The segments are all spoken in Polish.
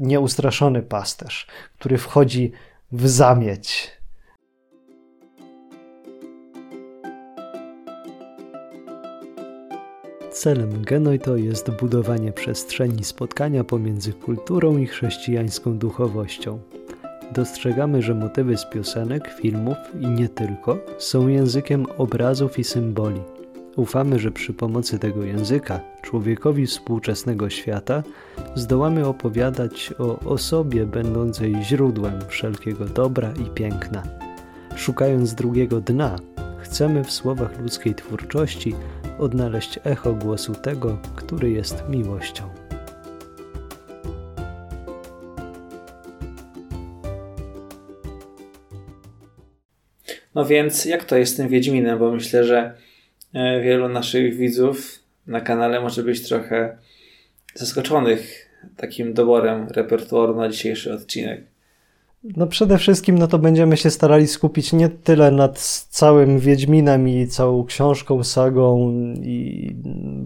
nieustraszony pasterz, który wchodzi w zamieć. Celem Genoito jest budowanie przestrzeni spotkania pomiędzy kulturą i chrześcijańską duchowością. Dostrzegamy, że motywy z piosenek, filmów i nie tylko są językiem obrazów i symboli. Ufamy, że przy pomocy tego języka człowiekowi współczesnego świata zdołamy opowiadać o osobie będącej źródłem wszelkiego dobra i piękna. Szukając drugiego dna, chcemy w słowach ludzkiej twórczości odnaleźć echo głosu tego, który jest miłością. No więc jak to jest z tym Wiedźminem? Bo myślę, że wielu naszych widzów na kanale może być trochę zaskoczonych takim doborem repertuaru na dzisiejszy odcinek. No przede wszystkim no to będziemy się starali skupić nie tyle nad całym Wiedźminem i całą książką, sagą i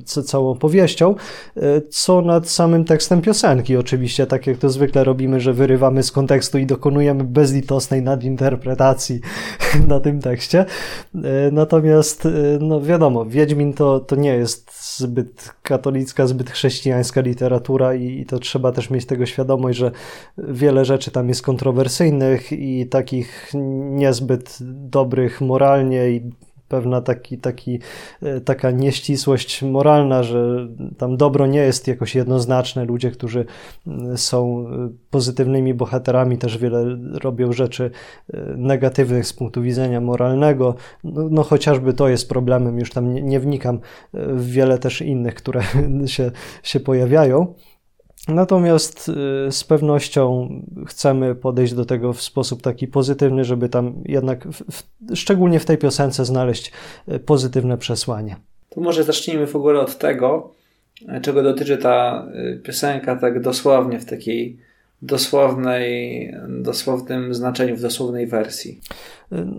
całą powieścią, e, co nad samym tekstem piosenki. Oczywiście, tak jak to zwykle robimy, że wyrywamy z kontekstu i dokonujemy bezlitosnej nadinterpretacji na tym tekście. E, natomiast, e, no wiadomo, Wiedźmin to, to nie jest zbyt katolicka, zbyt chrześcijańska literatura i, i to trzeba też mieć tego świadomość, że wiele rzeczy tam jest kontrowersyjnych kontrowersyjnych i takich niezbyt dobrych moralnie i pewna taki, taki, e, taka nieścisłość moralna, że tam dobro nie jest jakoś jednoznaczne. Ludzie, którzy są e, pozytywnymi bohaterami, też wiele robią rzeczy e, negatywnych z punktu widzenia moralnego. No, no chociażby to jest problemem, już tam nie, nie wnikam w wiele też innych, które się, się pojawiają. Natomiast y, z pewnością chcemy podejść do tego w sposób taki pozytywny, żeby tam jednak, w, szczególnie w tej piosence, znaleźć y, pozytywne przesłanie. To może zacznijmy w ogóle od tego, czego dotyczy ta y, piosenka tak dosłownie w takiej dosłownej, dosłownym znaczeniu, w dosłownej wersji.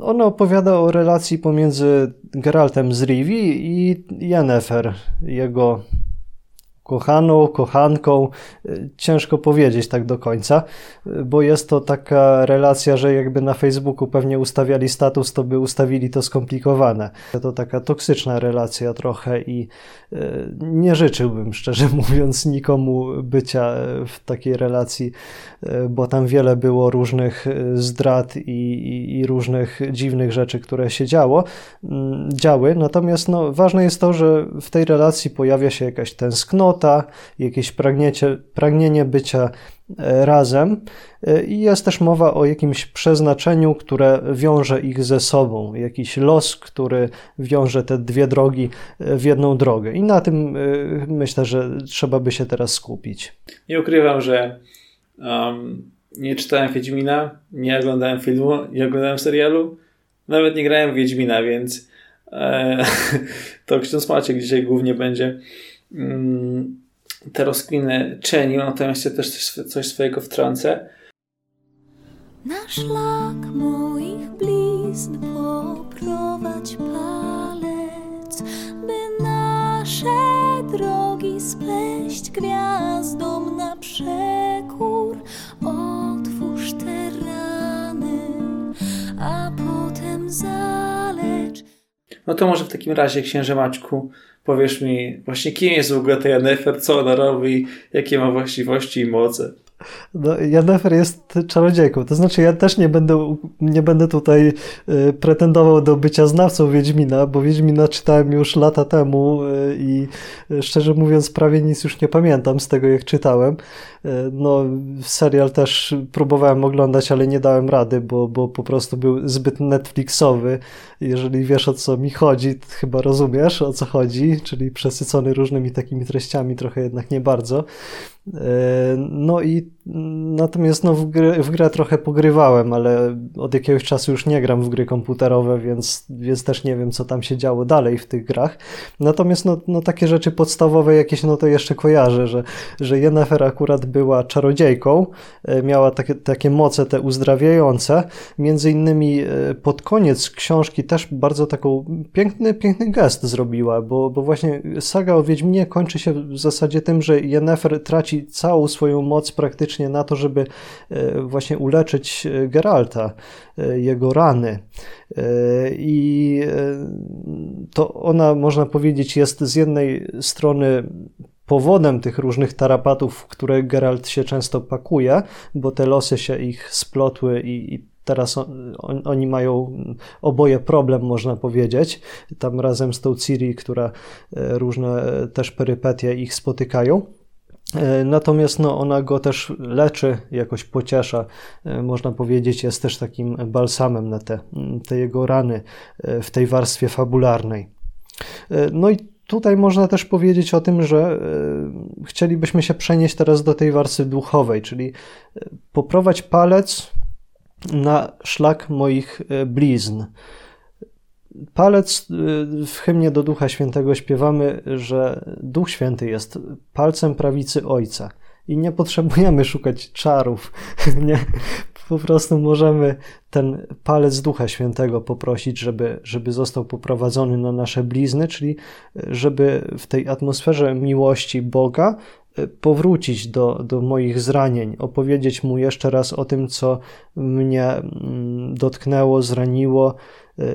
Ona opowiada o relacji pomiędzy Geraltem z Rivi i Yennefer, jego kochaną, kochanką. Y, ciężko powiedzieć tak do końca, y, bo jest to taka relacja, że jakby na Facebooku pewnie ustawiali status, to by ustawili to skomplikowane. To taka toksyczna relacja trochę i y, nie życzyłbym, szczerze mówiąc, nikomu bycia w takiej relacji, bo tam wiele było różnych zdrad i, i, i różnych dziwnych rzeczy, które się działo, mm, działy. Natomiast no, ważne jest to, że w tej relacji pojawia się jakaś tęsknota, jakieś pragnienie, pragnienie bycia e, razem e, i jest też mowa o jakimś przeznaczeniu, które wiąże ich ze sobą, jakiś los, który wiąże te dwie drogi e, w jedną drogę. I na tym myślę, że trzeba by się teraz skupić. Nie ukrywam, że um, nie czytałem Wiedźmina, nie oglądałem filmu, nie oglądałem serialu, nawet nie grałem w Wiedźmina, więc e, to ksiądz Maciek dzisiaj głównie będzie te rozkminy czynił, natomiast ja też coś, coś swojego wtrącę. Na szlak moich blizn poprowadź palec, by nasze drogi spleść gwiazdom na przekór. Otwórz te rany, a potem zalecz. No to może w takim razie, księże Maćku, powiesz mi właśnie kim jest w ogóle ta Yennefer, co ona robi, jakie ma właściwości i moce. No, jest czarodziejką, to znaczy ja też nie będę, nie będę tutaj y, pretendował do bycia znawcą Wiedźmina, bo Wiedźmina czytałem już lata temu y, i y, szczerze mówiąc prawie nic już nie pamiętam z tego jak czytałem. Y, no serial też próbowałem oglądać, ale nie dałem rady, bo, bo po prostu był zbyt Netflixowy. Jeżeli wiesz o co mi chodzi, chyba rozumiesz o co chodzi, czyli przesycony różnymi takimi treściami, trochę jednak nie bardzo. No i natomiast no, w, grę, w grę trochę pogrywałem, ale od jakiegoś czasu już nie gram w gry komputerowe, więc, więc też nie wiem, co tam się działo dalej w tych grach. Natomiast no, no takie rzeczy podstawowe jakieś, no to jeszcze kojarzę, że, że Yennefer akurat była czarodziejką, e, miała takie, takie moce te uzdrawiające. Między innymi e, pod koniec książki też bardzo taką piękny, piękny gest zrobiła, bo, bo właśnie saga o Wiedźminie kończy się w zasadzie tym, że Yennefer traci całą swoją moc praktycznie na to, żeby właśnie uleczyć Geralta, jego rany. I to ona, można powiedzieć, jest z jednej strony powodem tych różnych tarapatów, w które Geralt się często pakuje, bo te losy się ich splotły i, i teraz on, on, oni mają oboje problem, można powiedzieć. Tam razem z tą Ciri, która e, różne e, też perypetie ich spotykają. E, natomiast no, ona go też leczy, jakoś pociesza, można powiedzieć, jest też takim balsamem na te, te jego rany w tej warstwie fabularnej. No i tutaj można też powiedzieć o tym, że chcielibyśmy się przenieść teraz do tej warstwy duchowej, czyli poprowadź palec na szlak moich e, blizn. Palec e, w hymnie do Ducha Świętego śpiewamy, że Duch Święty jest palcem prawicy Ojca i nie potrzebujemy szukać czarów. Nie? Po prostu możemy ten palec Ducha Świętego poprosić, żeby, żeby został poprowadzony na nasze blizny, czyli żeby w tej atmosferze miłości Boga powrócić do, do moich zranień, opowiedzieć mu jeszcze raz o tym, co mnie mm, dotknęło, zraniło.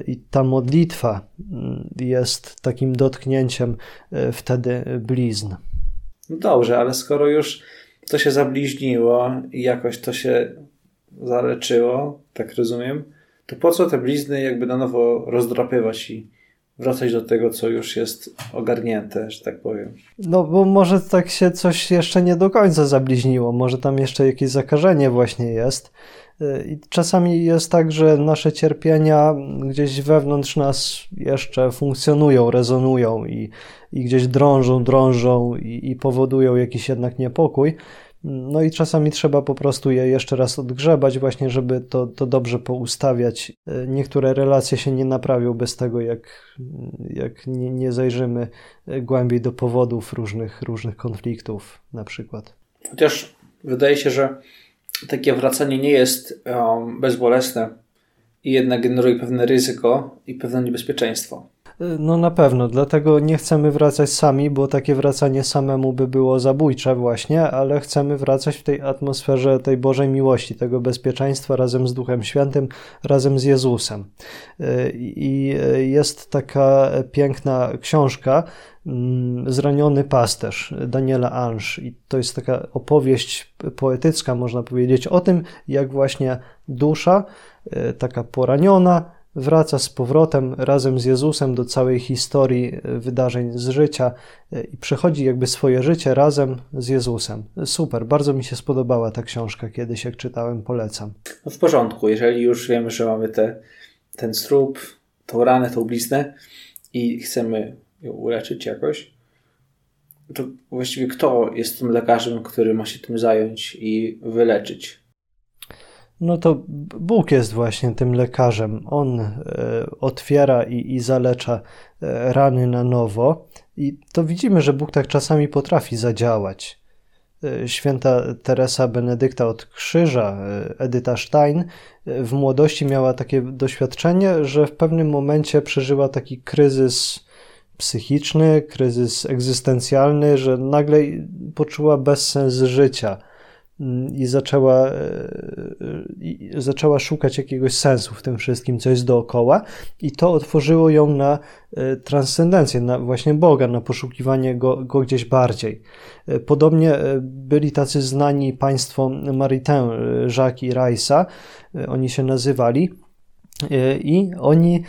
I ta modlitwa mm, jest takim dotknięciem e, wtedy blizn. No dobrze, ale skoro już to się zabliźniło i jakoś to się zaleczyło, tak rozumiem, to po co te blizny jakby na nowo rozdrapywać i wracać do tego, co już jest ogarnięte, że tak powiem. No, bo może tak się coś jeszcze nie do końca zabliźniło, może tam jeszcze jakieś zakażenie właśnie jest. I czasami jest tak, że nasze cierpienia gdzieś wewnątrz nas jeszcze funkcjonują, rezonują i, i gdzieś drążą, drążą i, i powodują jakiś jednak niepokój. No i czasami trzeba po prostu je jeszcze raz odgrzebać, właśnie, żeby to, to dobrze poustawiać. Niektóre relacje się nie naprawią bez tego, jak, jak nie, nie zajrzymy głębiej do powodów różnych, różnych konfliktów, na przykład. Chociaż wydaje się, że takie wracanie nie jest um, bezbolesne i jednak generuje pewne ryzyko i pewne niebezpieczeństwo. No na pewno, dlatego nie chcemy wracać sami, bo takie wracanie samemu by było zabójcze właśnie, ale chcemy wracać w tej atmosferze tej Bożej miłości, tego bezpieczeństwa razem z Duchem Świętym, razem z Jezusem. I jest taka piękna książka, Zraniony pasterz Daniela Ange i to jest taka opowieść poetycka, można powiedzieć, o tym, jak właśnie dusza, e, taka poraniona, wraca z powrotem razem z Jezusem do całej historii e, wydarzeń z życia e, i przechodzi jakby swoje życie razem z Jezusem. Super, bardzo mi się spodobała ta książka, kiedyś jak czytałem, polecam. No w porządku, jeżeli już wiemy, że mamy te, ten strób, tą ranę, tą bliznę i chcemy ją uleczyć jakoś, to właściwie kto jest tym lekarzem, który ma się tym zająć i wyleczyć? no to Bóg jest właśnie tym lekarzem. On e, otwiera i, i zalecza e, rany na nowo. I to widzimy, że Bóg tak czasami potrafi zadziałać. E, święta Teresa Benedykta od Krzyża, Edyta Stein, w młodości miała takie doświadczenie, że w pewnym momencie przeżyła taki kryzys psychiczny, kryzys egzystencjalny, że nagle poczuła bezsens życia i zaczęła, e, i zaczęła szukać jakiegoś sensu w tym wszystkim, co jest dookoła, i to otworzyło ją na e, transcendencję, na właśnie Boga, na poszukiwanie go, go gdzieś bardziej. E, podobnie byli tacy znani państwo Maritain, Jacques i Raisa, oni się nazywali. I oni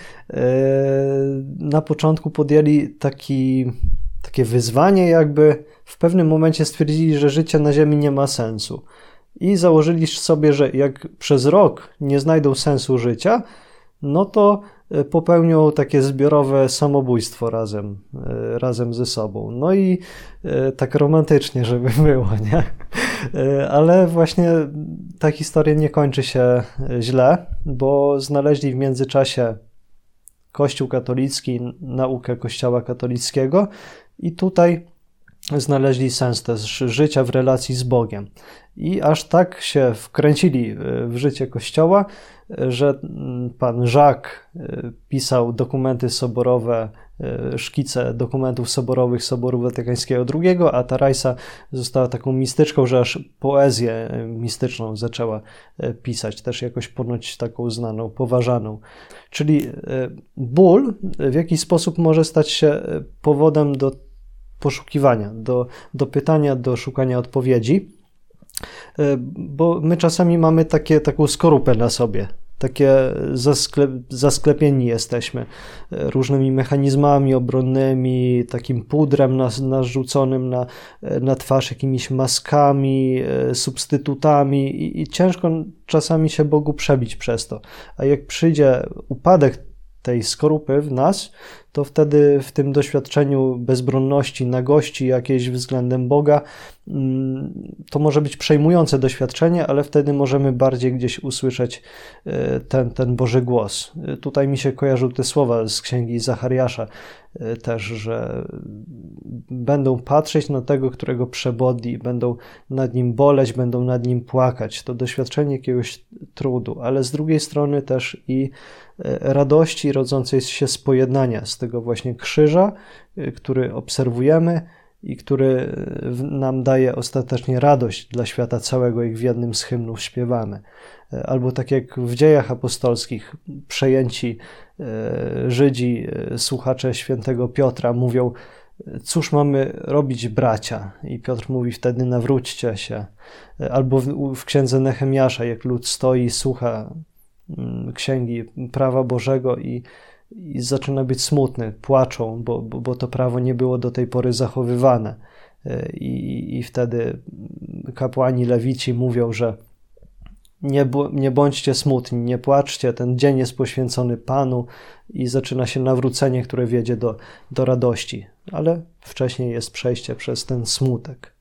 na początku podjęli taki, takie wyzwanie, jakby w pewnym momencie stwierdzili, że życie na Ziemi nie ma sensu. I założyli sobie, że jak przez rok nie znajdą sensu życia, no to e, popełnią takie zbiorowe samobójstwo razem, e, razem ze sobą. No i e, tak romantycznie, żeby było, nie? Ale właśnie ta historia nie kończy się źle, bo znaleźli w międzyczasie Kościół katolicki, naukę Kościoła katolickiego i tutaj znaleźli sens też życia w relacji z Bogiem. I aż tak się wkręcili e, w życie Kościoła, e, że pan Jacques e, pisał dokumenty soborowe szkice dokumentów soborowych Soboru Watykańskiego II, a Tarajsa została taką mistyczką, że aż poezję mistyczną zaczęła pisać, też jakoś ponoć taką znaną, poważaną. Czyli ból w jakiś sposób może stać się powodem do poszukiwania, do, do pytania, do szukania odpowiedzi, e, bo my czasami mamy takie, taką skorupę na sobie, takie zasklep, zasklepieni jesteśmy e, różnymi mechanizmami obronnymi, takim pudrem narzuconym na, e, na twarz, jakimiś maskami, substytutami i, i ciężko czasami się Bogu przebić przez to. A jak przyjdzie upadek tej skorupy w nas, to wtedy w tym doświadczeniu bezbronności, nagości jakiejś względem Boga, mm, to może być przejmujące doświadczenie, ale wtedy możemy bardziej gdzieś usłyszeć e, ten, ten Boży głos. E, tutaj mi się kojarzą te słowa z księgi Zachariasza też, że będą patrzeć na tego, którego przebodli, będą nad nim boleć, będą nad nim płakać. To doświadczenie jakiegoś trudu, ale z drugiej strony też i radości rodzącej się z pojednania, z tego właśnie krzyża, y, który obserwujemy i który y, nam daje ostatecznie radość dla świata całego, jak w jednym z hymnów śpiewamy. Y, albo tak jak w dziejach apostolskich, przejęci Żydzi, słuchacze świętego Piotra mówią, cóż mamy robić bracia? I Piotr mówi wtedy, nawróćcie się. Albo w, w księdze Nehemiasza, jak lud stoi i słucha mm, księgi prawa Bożego i i zaczyna być smutny, płaczą, bo, bo, bo to prawo nie było do tej pory zachowywane. E, I, I wtedy kapłani lewici mówią, że nie, nie bądźcie smutni, nie płaczcie, ten dzień jest poświęcony Panu i zaczyna się nawrócenie, które wiedzie do, do radości, ale wcześniej jest przejście przez ten smutek.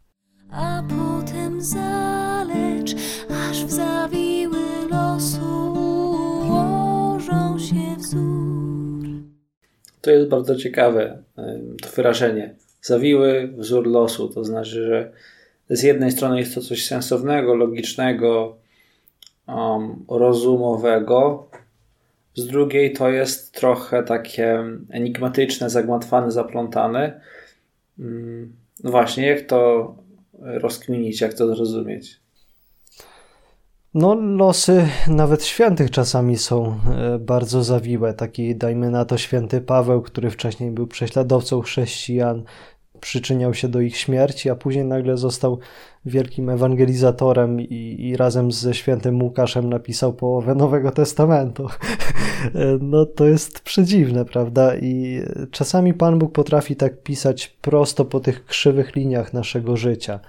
A potem zalecz, aż w zawiły To jest bardzo ciekawe, to wyrażenie. Zawiły wzór losu, to znaczy, że z jednej strony jest to coś sensownego, logicznego, um, rozumowego, z drugiej to jest trochę takie enigmatyczne, zagmatwane, zaplątane. Mm, no właśnie, jak to rozkminić, jak to zrozumieć? No, losy nawet świętych czasami są e, bardzo zawiłe. Taki, dajmy na to, święty Paweł, który wcześniej był prześladowcą chrześcijan, przyczyniał się do ich śmierci, a później nagle został wielkim ewangelizatorem i, i razem ze świętym Łukaszem napisał połowę Nowego Testamentu. no to jest przedziwne, prawda? I czasami Pan Bóg potrafi tak pisać prosto po tych krzywych liniach naszego życia.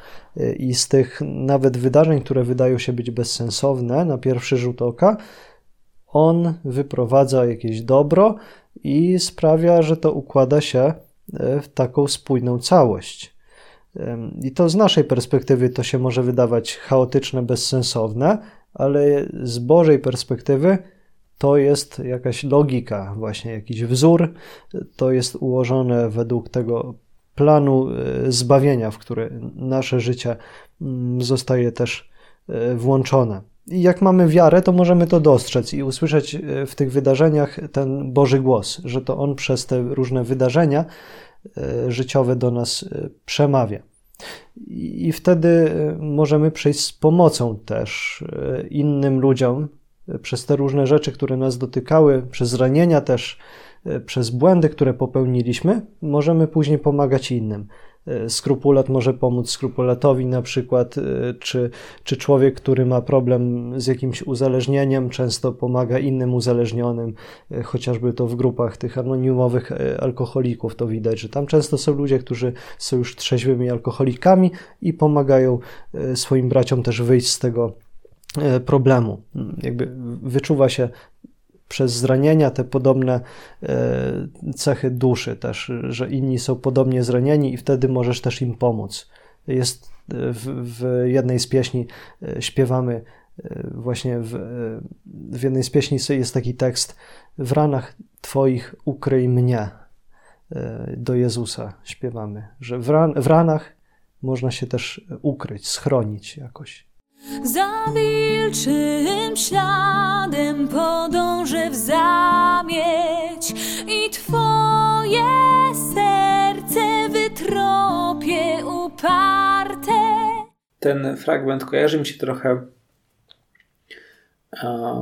I z tych nawet wydarzeń, które wydają się być bezsensowne na pierwszy rzut oka, on wyprowadza jakieś dobro i sprawia, że to układa się w taką spójną całość. I to z naszej perspektywy to się może wydawać chaotyczne, bezsensowne, ale z Bożej perspektywy to jest jakaś logika, właśnie jakiś wzór, to jest ułożone według tego planu e, zbawienia, w który nasze życie mm, zostaje też e, włączone. Jak mamy wiarę, to możemy to dostrzec i usłyszeć e, w tych wydarzeniach ten Boży głos, że to On przez te różne wydarzenia życiowe do nas przemawia. I wtedy możemy przyjść z pomocą też innym ludziom przez te różne rzeczy, które nas dotykały, przez ranienia też, przez błędy, które popełniliśmy, możemy później pomagać innym. E, skrupulat może pomóc skrupulatowi na przykład, e, czy, czy człowiek, który ma problem z jakimś uzależnieniem, często pomaga innym uzależnionym, e, chociażby to w grupach tych anonimowych alkoholików to widać, że tam często są ludzie, którzy są już trzeźwymi alkoholikami i pomagają swoim braciom też wyjść z tego problemu. Jakby wyczuwa się przez zranienia te podobne e, cechy duszy też, że inni są podobnie zranieni i wtedy możesz też im pomóc. Jest e, w, w jednej z pieśni e, śpiewamy właśnie w, w jednej z pieśni jest taki tekst w ranach Twoich ukryj mnie do Jezusa śpiewamy, że w, ran, w ranach można się też ukryć, schronić jakoś. Za wilczym śladem podążę w zamieć i Twoje serce wytropie uparte. Ten fragment kojarzy mi się trochę,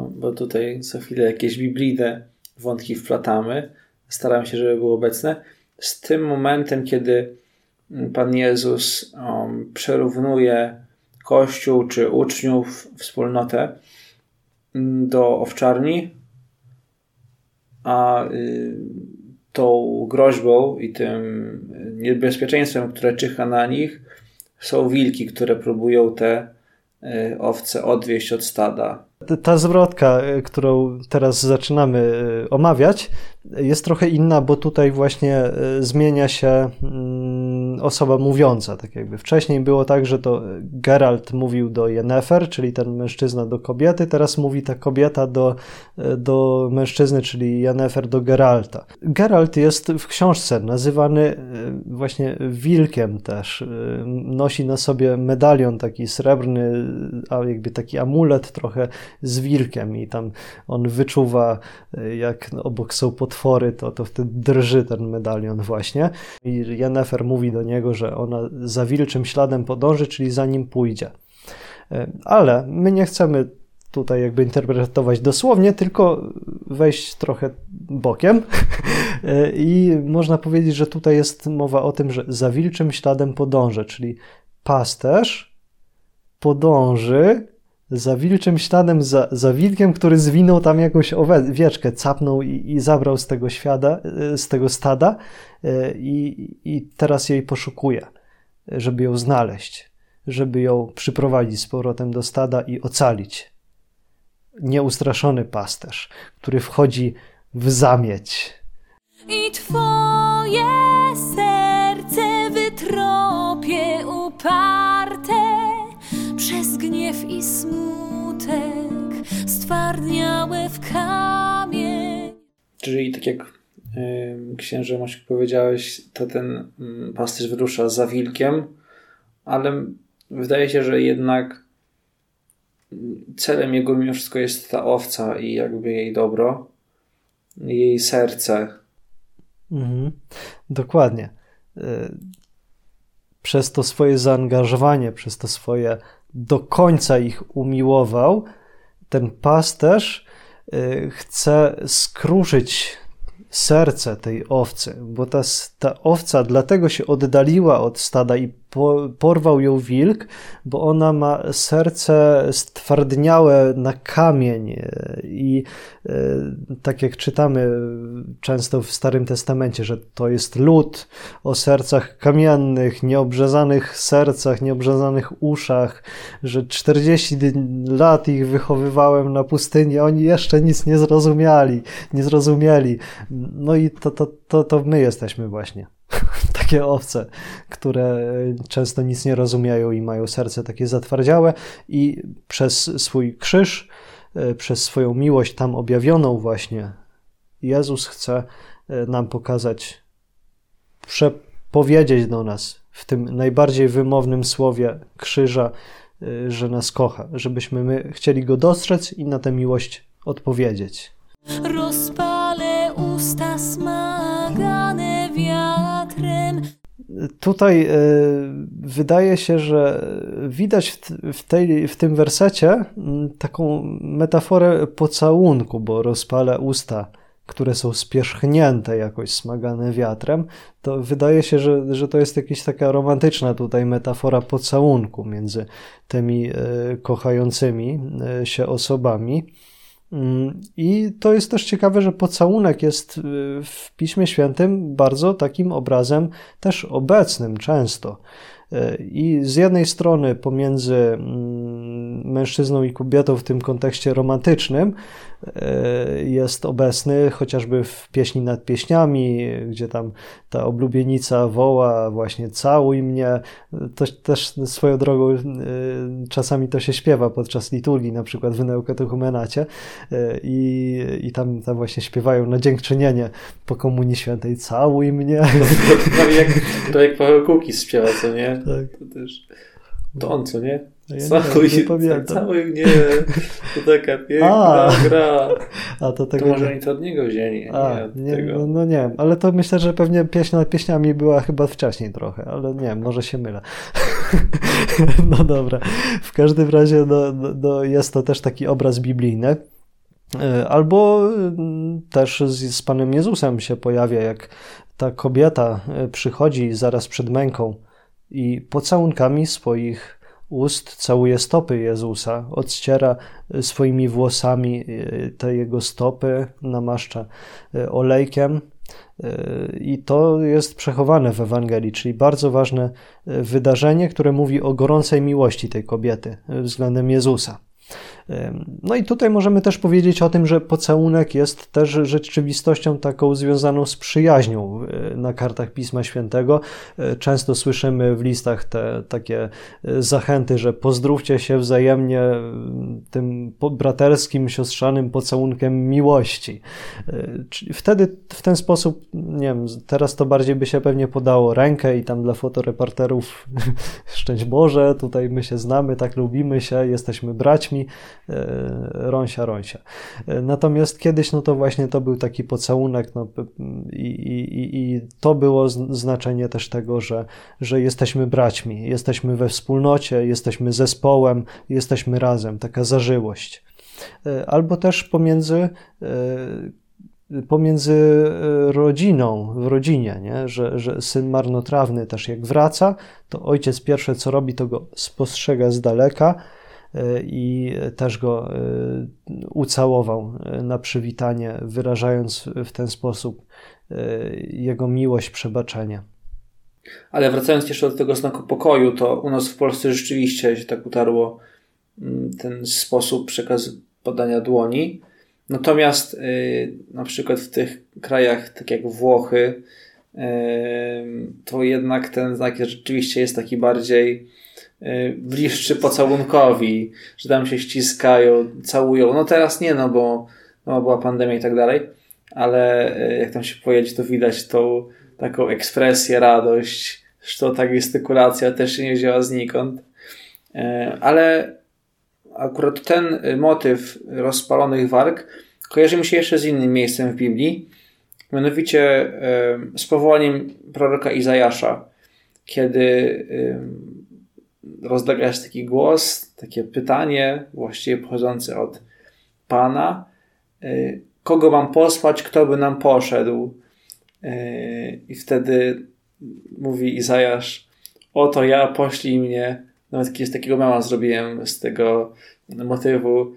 bo tutaj co chwilę jakieś biblijne wątki wplatamy. Staram się, żeby było obecne. Z tym momentem, kiedy Pan Jezus um, przerównuje kościół czy uczniów, wspólnotę do owczarni, a y, tą groźbą i tym niebezpieczeństwem, które czyha na nich, są wilki, które próbują te y, owce odwieść od stada. Ta zwrotka, y, którą teraz zaczynamy omawiać, jest trochę inna, bo tutaj właśnie zmienia się mm, osoba mówiąca, tak jakby. Wcześniej było tak, że to Geralt mówił do Yennefer, czyli ten mężczyzna do kobiety, teraz mówi ta kobieta do, do mężczyzny, czyli Yennefer do Geralta. Geralt jest w książce nazywany e, właśnie wilkiem też. E, nosi na sobie medalion taki srebrny, a jakby taki amulet trochę z wilkiem i tam on wyczuwa, e, jak obok są potwory, to, to wtedy drży ten medalion właśnie. I Yennefer mówi do niego, że ona za wilczym śladem podąży, czyli za nim pójdzie. E, ale my nie chcemy tutaj jakby interpretować dosłownie, tylko wejść trochę bokiem. E, I można powiedzieć, że tutaj jest mowa o tym, że za wilczym śladem podąży, czyli pasterz podąży za wilczym śladem, za, za wilkiem, który zwinął tam jakąś owieczkę, capnął i, i zabrał z tego, świata, z tego stada e, i, i teraz jej poszukuje, żeby ją znaleźć, żeby ją przyprowadzić z powrotem do stada i ocalić. Nieustraszony pasterz, który wchodzi w zamieć. I twoje serce wytropie uparte przez gniew i smutek stwardniałe w kamień. Czyli tak jak yy, księże Maciek powiedziałeś, to ten yy, pasterz wyrusza za wilkiem, ale wydaje się, że jednak celem jego mimo wszystko jest ta owca i jakby jej dobro, jej serce. Mhm. Dokładnie. Y, przez to swoje zaangażowanie, przez to swoje do końca ich umiłował, ten pasterz y, chce skruszyć serce tej owcy, bo ta, ta owca dlatego się oddaliła od stada i porwał ją wilk, bo ona ma serce stwardniałe na kamień e, i e, tak jak czytamy często w Starym Testamencie, że to jest lud o sercach kamiennych, nieobrzezanych sercach, nieobrzezanych uszach, że 40 lat ich wychowywałem na pustyni, oni jeszcze nic nie zrozumieli, nie zrozumieli. No i to, to, to, to my jesteśmy właśnie. takie owce, które często nic nie rozumieją i mają serce takie zatwardziałe i przez swój krzyż, e, przez swoją miłość tam objawioną właśnie, Jezus chce e, nam pokazać, przepowiedzieć do nas w tym najbardziej wymownym słowie krzyża, e, że nas kocha, żebyśmy my chcieli Go dostrzec i na tę miłość odpowiedzieć. Rozpalę Tutaj y, wydaje się, że widać w, tej, w tym wersecie taką metaforę pocałunku, bo rozpalę usta, które są spierzchnięte jakoś smagane wiatrem, to wydaje się, że, że to jest jakaś taka romantyczna tutaj metafora pocałunku między tymi y, kochającymi y, się osobami. Mm, I to jest też ciekawe, że pocałunek jest y, w Piśmie Świętym bardzo takim obrazem też obecnym często. I z jednej strony pomiędzy mm, mężczyzną i kobietą w tym kontekście romantycznym e, jest obecny chociażby w pieśni nad pieśniami, gdzie tam ta oblubienica woła właśnie całuj mnie. To też swoją drogą e, czasami to się śpiewa podczas liturgii, na przykład w Neukatechumenacie e, i, i tam, tam właśnie śpiewają na dziękczynienie po Komunii Świętej całuj mnie. To, to, jak, to jak Paweł Kukis śpiewa, co nie? Tak. To też. To on, co nie? Ja Całuj, nie, pamiętam. całuj mnie, to taka piękna A. gra. A to To tego może nie... oni to od niego wzięli, A, nie nie, no, no nie wiem, ale to myślę, że pewnie pieśń nad pieśniami była chyba wcześniej trochę, ale nie wiem, może się mylę. no dobra, w każdym razie no, no, no jest to też taki obraz biblijny. E, Albo mm, też z, z Panem Jezusem się pojawia, jak ta kobieta e, przychodzi zaraz przed męką i pocałunkami swoich ust całuje stopy Jezusa, odciera swoimi włosami e, te jego stopy, namaszcza e, olejkiem. E, I to jest przechowane w Ewangelii, czyli bardzo ważne wydarzenie, które mówi o gorącej miłości tej kobiety względem Jezusa. No i tutaj możemy też powiedzieć o tym, że pocałunek jest też rzeczywistością taką związaną z przyjaźnią e, na kartach Pisma Świętego. E, Często słyszymy w listach te takie e, zachęty, że pozdrówcie się wzajemnie tym braterskim, siostrzanym pocałunkiem miłości. Wtedy w ten sposób, nie wiem, teraz to bardziej by się pewnie podało rękę i tam dla fotoreporterów szczęść Boże, tutaj my się znamy, tak lubimy się, jesteśmy braćmi, rąsia, rąsia. E, Natomiast kiedyś, no to właśnie to był taki pocałunek, no i, i, i- to było znaczenie też tego, że, że jesteśmy braćmi, jesteśmy we wspólnocie, jesteśmy zespołem, jesteśmy razem, taka zażyłość. E, Albo też pomiędzy e, pomiędzy e, rodziną, w rodzinie, nie? Że, że syn marnotrawny też jak wraca, to ojciec pierwsze co robi, to go spostrzega z daleka e, i też go e, ucałował e, na przywitanie, wyrażając w ten sposób e, jego miłość, przebaczenie. Ale wracając jeszcze do tego znaku pokoju, to u nas w Polsce rzeczywiście się tak utarło mm, ten sposób przekazu podania dłoni. Natomiast na przykład w tych krajach, tak jak Włochy, to jednak ten znak rzeczywiście jest taki bardziej bliższy pocałunkowi, że tam się ściskają, całują. No teraz nie, no bo no, była pandemia i tak dalej, ale y, jak tam się pojedzie, to widać tą taką ekspresję, radość, zresztą ta gestykulacja też się nie wzięła znikąd. E, Ale akurat ten motyw rozpalonych warg kojarzy mi się jeszcze z innym miejscem w Biblii, mianowicie e, z powołaniem proroka Izajasza, kiedy e, rozlega się taki głos, takie pytanie, właściwie pochodzące od Pana, e, kogo mam posłać, kto by nam poszedł? E, I wtedy mówi Izajasz, oto ja, poślij mnie. Nawet jakiegoś takiego mema zrobiłem z tego motywu,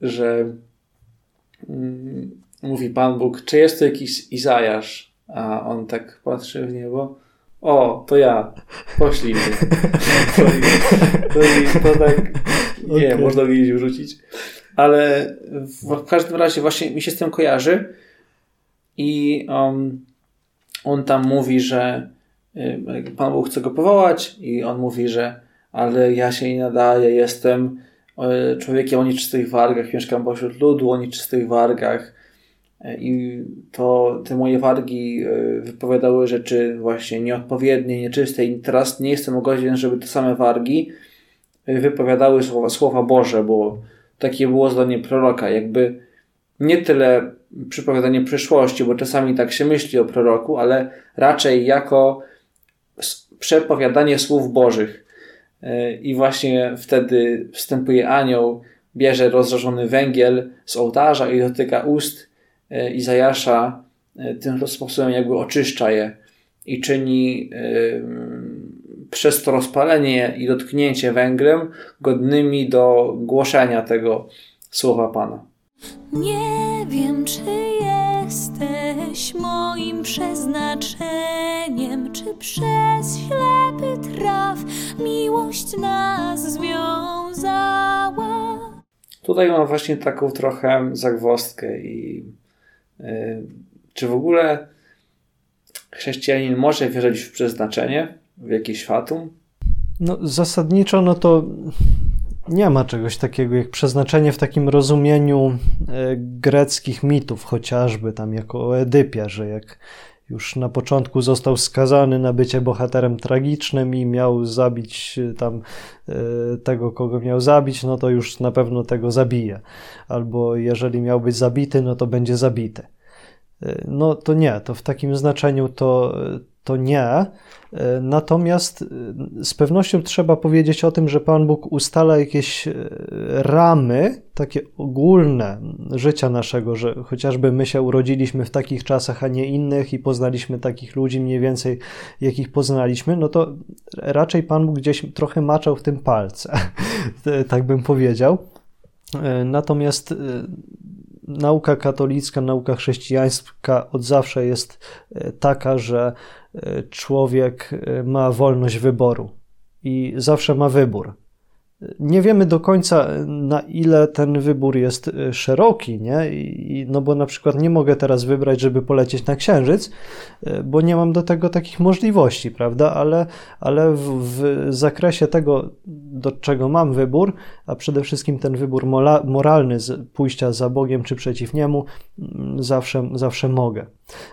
że mm, mówi Pan Bóg, czy jest to jakiś Izajasz? A on tak patrzy w niebo. O, to ja. Poślij mnie. To, to, to tak nie, Okej. można gdzieś wrzucić. Ale w, w każdym razie właśnie mi się z tym kojarzy i um, on tam mówi, że y, Pan Bóg chce go powołać i on mówi, że ale ja się nie nadaję, jestem y, człowiekiem o nieczystych wargach, mieszkam pośród ludu o nieczystych wargach i to te moje wargi y, wypowiadały rzeczy właśnie nieodpowiednie, nieczyste i teraz nie jestem godzien, żeby te same wargi y, wypowiadały słowa, słowa Boże, bo takie było zdanie proroka, jakby nie tyle przypowiadanie przyszłości, bo czasami tak się myśli o proroku, ale raczej jako przepowiadanie słów Bożych. I właśnie wtedy wstępuje anioł, bierze rozżarzony węgiel z ołtarza i dotyka ust Izajasza, yy, tym sposobem jakby oczyszcza je i czyni yy, przez to rozpalenie i dotknięcie węglem godnymi do głoszenia tego słowa Pana. Nie wiem, czy jesteś moim przeznaczeniem, czy przez ślepy traf miłość nas związała. Tutaj mam właśnie taką trochę zagwozdkę i czy w ogóle chrześcijanin może wierzyć w przeznaczenie, w jakieś fatum? No, zasadniczo, no to nie ma czegoś takiego jak przeznaczenie w takim rozumieniu e, greckich mitów, chociażby tam jako o Edypie, że jak, już na początku został skazany na bycie bohaterem tragicznym i miał zabić tam tego, kogo miał zabić, no to już na pewno tego zabije. Albo jeżeli miał być zabity, no to będzie zabity. No to nie, to w takim znaczeniu to, to nie. Natomiast z pewnością trzeba powiedzieć o tym, że Pan Bóg ustala jakieś ramy, takie ogólne życia naszego, że chociażby my się urodziliśmy w takich czasach, a nie innych i poznaliśmy takich ludzi mniej więcej, jakich poznaliśmy, no to raczej Pan Bóg gdzieś trochę maczał w tym palce, tak bym powiedział. Natomiast nauka katolicka, nauka chrześcijańska od zawsze jest e, taka, że e, człowiek e, ma wolność wyboru i zawsze ma wybór. Nie wiemy do końca, na ile ten wybór jest e, szeroki, nie? I, no bo na przykład nie mogę teraz wybrać, żeby polecieć na Księżyc, e, bo nie mam do tego takich możliwości, prawda? Ale, ale w, w zakresie tego, do czego mam wybór, a przede wszystkim ten wybór mola, moralny z pójścia za Bogiem czy przeciw Niemu, zawsze, zawsze mogę.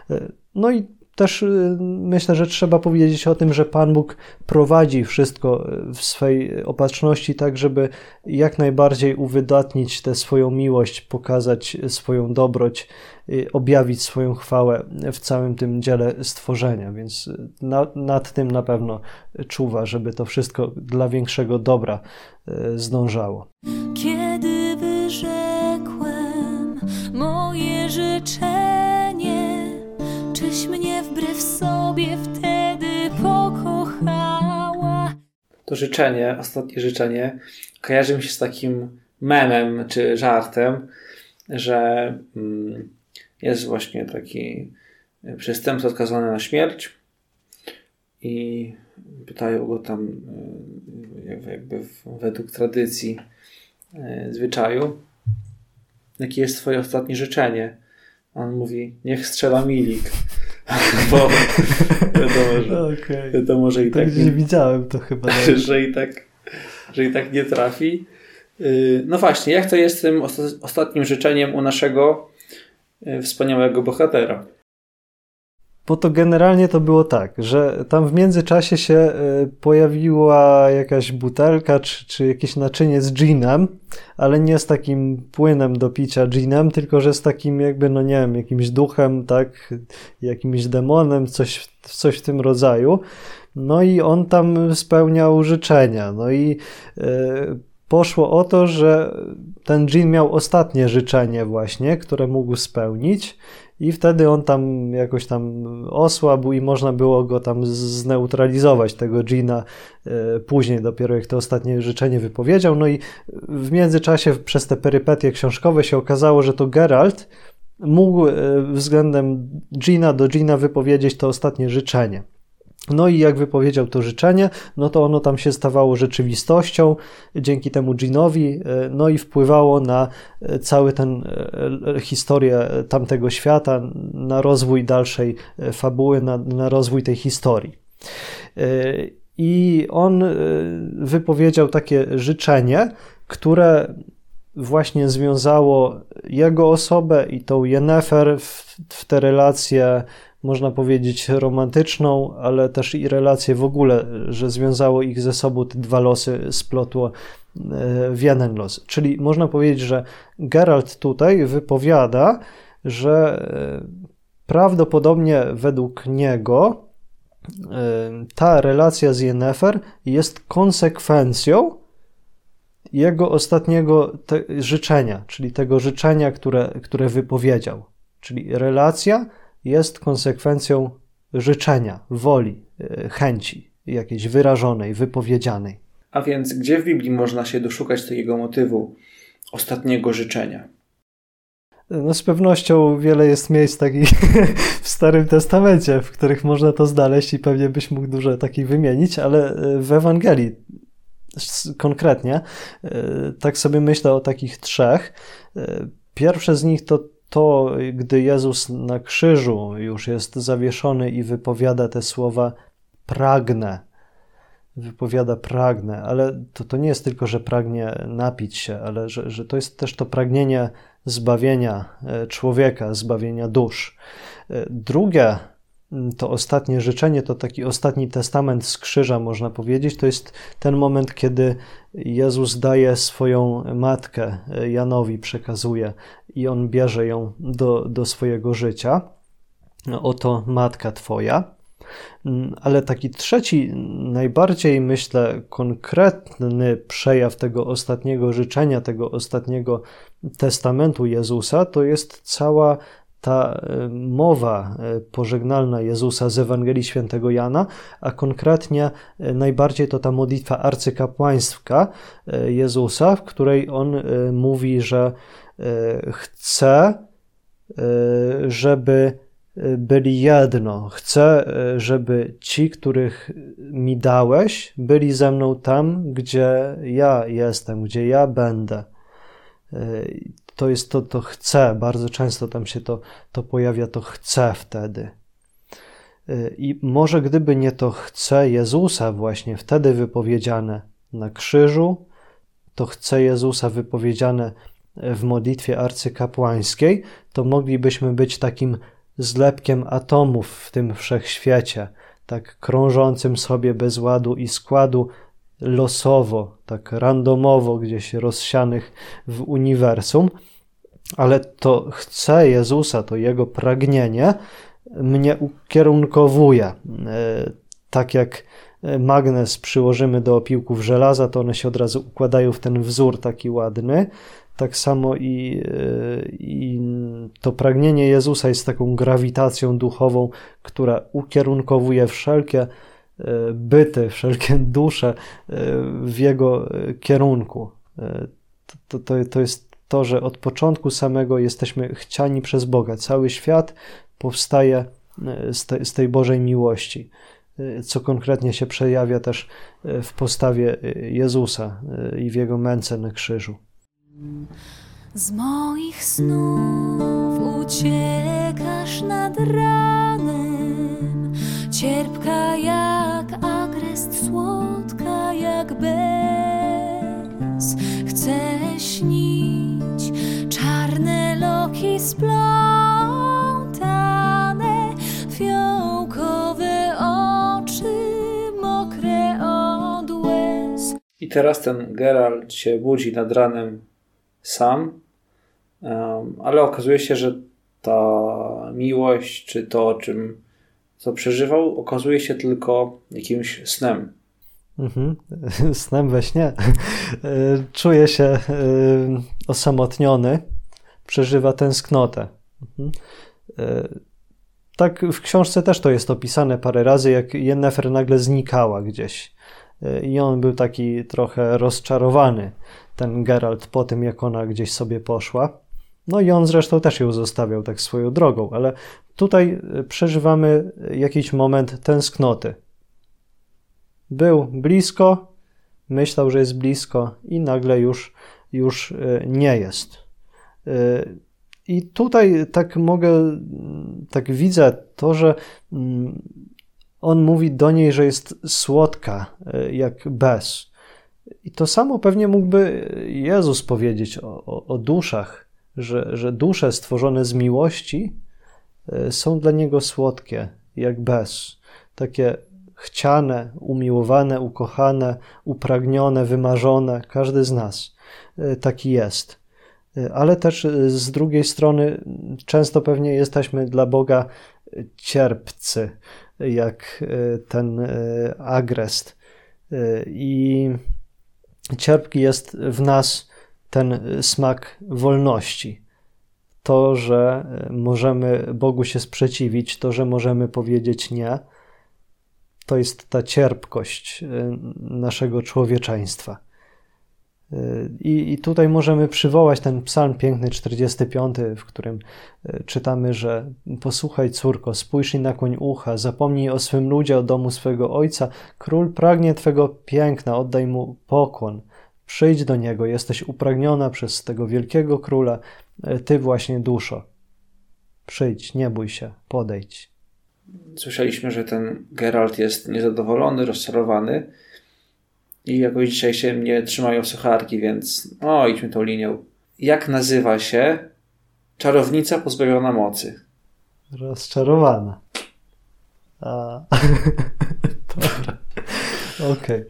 E, no i też y, myślę, że trzeba powiedzieć o tym, że Pan Bóg prowadzi wszystko w swej opatrzności, tak żeby jak najbardziej uwydatnić tę swoją miłość, pokazać swoją dobroć, y, objawić swoją chwałę w całym tym dziele stworzenia. Więc na, nad tym na pewno czuwa, żeby to wszystko dla większego dobra y, zdążało. Kiedy To życzenie, ostatnie życzenie, kojarzy mi się z takim memem czy żartem, że mm, jest właśnie taki przestępca skazany na śmierć i pytają go tam y, jakby według tradycji y, zwyczaju jakie jest twoje ostatnie życzenie on mówi, niech strzela milik. Bo wiadomo, że, okay. wiadomo, że i tak, tak nie widziałem to chyba. że, i tak, że i tak nie trafi. Y, no właśnie, jak to jest tym ostatnim życzeniem u naszego y, wspaniałego bohatera? Bo to generalnie to było tak, że tam w międzyczasie się e, pojawiła jakaś butelka czy, czy jakieś naczynie z ginem, ale nie z takim płynem do picia ginem, tylko że z takim jakby, no nie wiem, jakimś duchem, tak, jakimś demonem, coś, coś w tym rodzaju. No i on tam spełniał życzenia. No i e, poszło o to, że ten dżin miał ostatnie życzenie właśnie, które mógł spełnić i wtedy on tam jakoś tam osłabł i można było go tam zneutralizować, tego Gina, e, później dopiero jak to ostatnie życzenie wypowiedział. No i w międzyczasie przez te perypetie książkowe się okazało, że to Geralt mógł e, względem Gina do Gina wypowiedzieć to ostatnie życzenie. No i jak wypowiedział to życzenie, no to ono tam się stawało rzeczywistością dzięki temu Ginowi, e, no i wpływało na e, cały ten e, historię tamtego świata, na rozwój dalszej fabuły, na, na rozwój tej historii. I on wypowiedział takie życzenie, które właśnie związało jego osobę i tą Jennefer w, w te relacje można powiedzieć, romantyczną, ale też i relację w ogóle, że związało ich ze sobą te dwa losy, splotło e, w jeden los. Czyli można powiedzieć, że Geralt tutaj wypowiada, że e, prawdopodobnie według niego e, ta relacja z Yennefer jest konsekwencją jego ostatniego życzenia, czyli tego życzenia, które, które wypowiedział. Czyli relacja jest konsekwencją życzenia, woli, e, chęci jakiejś wyrażonej, wypowiedzianej. A więc gdzie w Biblii można się doszukać takiego motywu ostatniego życzenia? No z pewnością wiele jest miejsc takich w Starym Testamencie, w których można to znaleźć i pewnie byś mógł dużo takich wymienić, ale e, w Ewangelii konkretnie e, tak sobie myślę o takich trzech. Pierwsze z nich to to, gdy Jezus na krzyżu już jest zawieszony i wypowiada te słowa pragnę, wypowiada pragnę, ale to, to nie jest tylko, że pragnie napić się, ale że, że to jest też to pragnienie zbawienia e, człowieka, zbawienia dusz. E, drugie to ostatnie życzenie, to taki ostatni testament z krzyża, można powiedzieć. To jest ten moment, kiedy Jezus daje swoją matkę Janowi, przekazuje i on bierze ją do, do swojego życia. Oto matka Twoja. Ale taki trzeci, najbardziej myślę, konkretny przejaw tego ostatniego życzenia, tego ostatniego testamentu Jezusa, to jest cała ta e, mowa e, pożegnalna Jezusa z Ewangelii Świętego Jana, a konkretnie e, najbardziej to ta modlitwa arcykapłaństwa Jezusa, w której on mówi, że chce, żeby byli jedno. Chcę, żeby ci, których mi dałeś, byli ze mną tam, gdzie ja jestem, gdzie ja będę to jest to, to chce, bardzo często tam się to, to pojawia, to chce wtedy. Y, I może gdyby nie to chce Jezusa właśnie wtedy wypowiedziane na krzyżu, to chce Jezusa wypowiedziane w modlitwie arcykapłańskiej, to moglibyśmy być takim zlepkiem atomów w tym wszechświecie, tak krążącym sobie bez ładu i składu, losowo, tak randomowo gdzieś rozsianych w uniwersum, ale to chce Jezusa, to Jego pragnienie mnie ukierunkowuje. E, tak jak magnes przyłożymy do opiłków żelaza, to one się od razu układają w ten wzór taki ładny. Tak samo i, e, i to pragnienie Jezusa jest taką grawitacją duchową, która ukierunkowuje wszelkie E, byty, wszelkie dusze e, w jego e, kierunku. To, to, to jest to, że od początku samego jesteśmy chciani przez Boga. Cały świat powstaje z, te, z tej Bożej miłości, co konkretnie się przejawia też w postawie Jezusa i w jego męce na krzyżu. Z moich snów uciekasz nad ranem, cierpka słodka jak bez. Chcę śnić czarne loki splątane, fiołkowe oczy mokre od łez. I teraz ten Geralt się budzi nad ranem sam, ale okazuje się, że ta miłość, czy to, czym co przeżywał, okazuje się tylko jakimś snem. Mhm. Snem we śnie. Czuje się e, osamotniony, przeżywa tęsknotę. Mhm. E, tak w książce też to jest opisane parę razy, jak Yennefer nagle znikała gdzieś. E, I on był taki trochę rozczarowany, ten Geralt, po tym jak ona gdzieś sobie poszła. No i on zresztą też ją zostawiał tak swoją drogą, ale tutaj e, przeżywamy jakiś moment tęsknoty. Był blisko, myślał, że jest blisko i nagle już, już e, nie jest. E, I tutaj tak mogę, tak widzę to, że mm, on mówi do niej, że jest słodka jak bez. I to samo pewnie mógłby Jezus powiedzieć o, o, o duszach że, że dusze stworzone z miłości e, są dla niego słodkie, jak bez. Takie chciane, umiłowane, ukochane, upragnione, wymarzone, każdy z nas e, taki jest. E, ale też z drugiej strony, często pewnie jesteśmy dla Boga cierpcy, jak ten agrest. I cierpki jest w nas ten smak wolności. To, że możemy Bogu się sprzeciwić, to, że możemy powiedzieć nie, to jest ta cierpkość y, naszego człowieczeństwa. Y, I, I, tutaj możemy przywołać ten psalm piękny, 45, w którym y, czytamy, że posłuchaj córko, spójrz i nakłoń ucha, zapomnij o swym ludzie, o domu swego ojca. Król pragnie Twego piękna, oddaj mu pokłon. Przyjdź do Niego, jesteś upragniona przez tego wielkiego króla, Ty właśnie duszo. Przyjdź, nie bój się, podejdź. Słyszeliśmy, że ten Geralt jest niezadowolony, rozczarowany i jakoś dzisiaj się nie trzymają sucharki, więc o, idźmy tą linią. Jak nazywa się czarownica pozbawiona mocy? Rozczarowana. A. Dobra. Okej. Okay.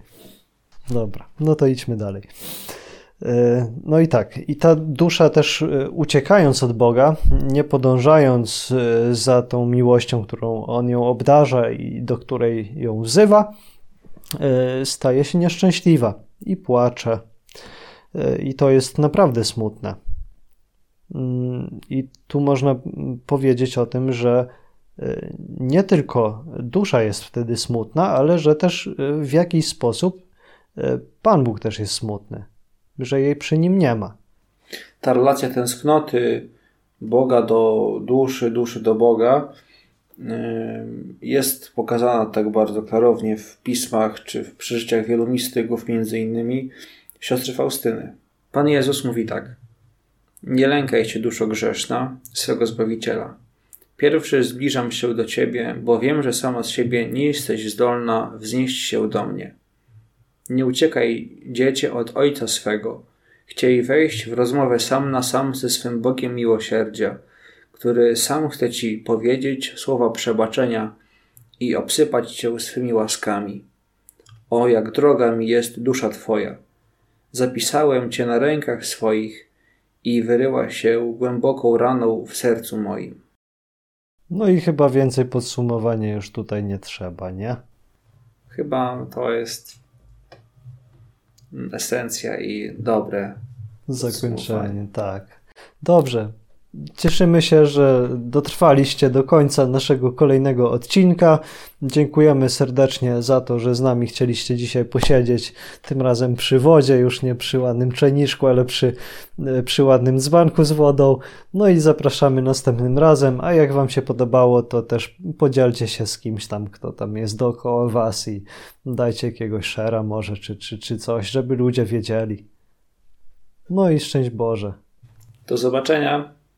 Dobra, no to idźmy dalej. E, no i tak, i ta dusza też e, uciekając od Boga, nie podążając e, za tą miłością, którą On ją obdarza i do której ją wzywa, staje się nieszczęśliwa i płacze. I to jest naprawdę smutne. Mm, I tu można powiedzieć o tym, że nie tylko dusza jest wtedy smutna, ale że też w jakiś sposób Pan Bóg też jest smutny że jej przy nim nie ma. Ta relacja tęsknoty Boga do duszy, duszy do Boga jest pokazana tak bardzo klarownie w pismach czy w przeżyciach wielu mistyków, między innymi siostry Faustyny. Pan Jezus mówi tak: Nie lękaj się, duszo grzeszna, swego Zbawiciela. Pierwszy zbliżam się do Ciebie, bo wiem, że sama z siebie nie jesteś zdolna wznieść się do mnie. Nie uciekaj, dziecię, od ojca swego. Chciej wejść w rozmowę sam na sam ze swym Bogiem miłosierdzia, który sam chce ci powiedzieć słowa przebaczenia i obsypać cię swymi łaskami. O, jak droga mi jest dusza Twoja. Zapisałem Cię na rękach swoich i wyryła się głęboką raną w sercu moim. No i chyba więcej podsumowania już tutaj nie trzeba, nie? Chyba to jest esencja i dobre zakończenie. Tak. Dobrze. Cieszymy się, że dotrwaliście do końca naszego kolejnego odcinka. Dziękujemy serdecznie za to, że z nami chcieliście dzisiaj posiedzieć. Tym razem przy wodzie, już nie przy ładnym czajniczku, ale przy, e, przy ładnym dzbanku z wodą. No i zapraszamy następnym razem. A jak Wam się podobało, to też podzielcie się z kimś tam, kto tam jest dookoła Was i dajcie jakiegoś szera może, czy, czy, czy coś, żeby ludzie wiedzieli. No i szczęść Boże. Do zobaczenia.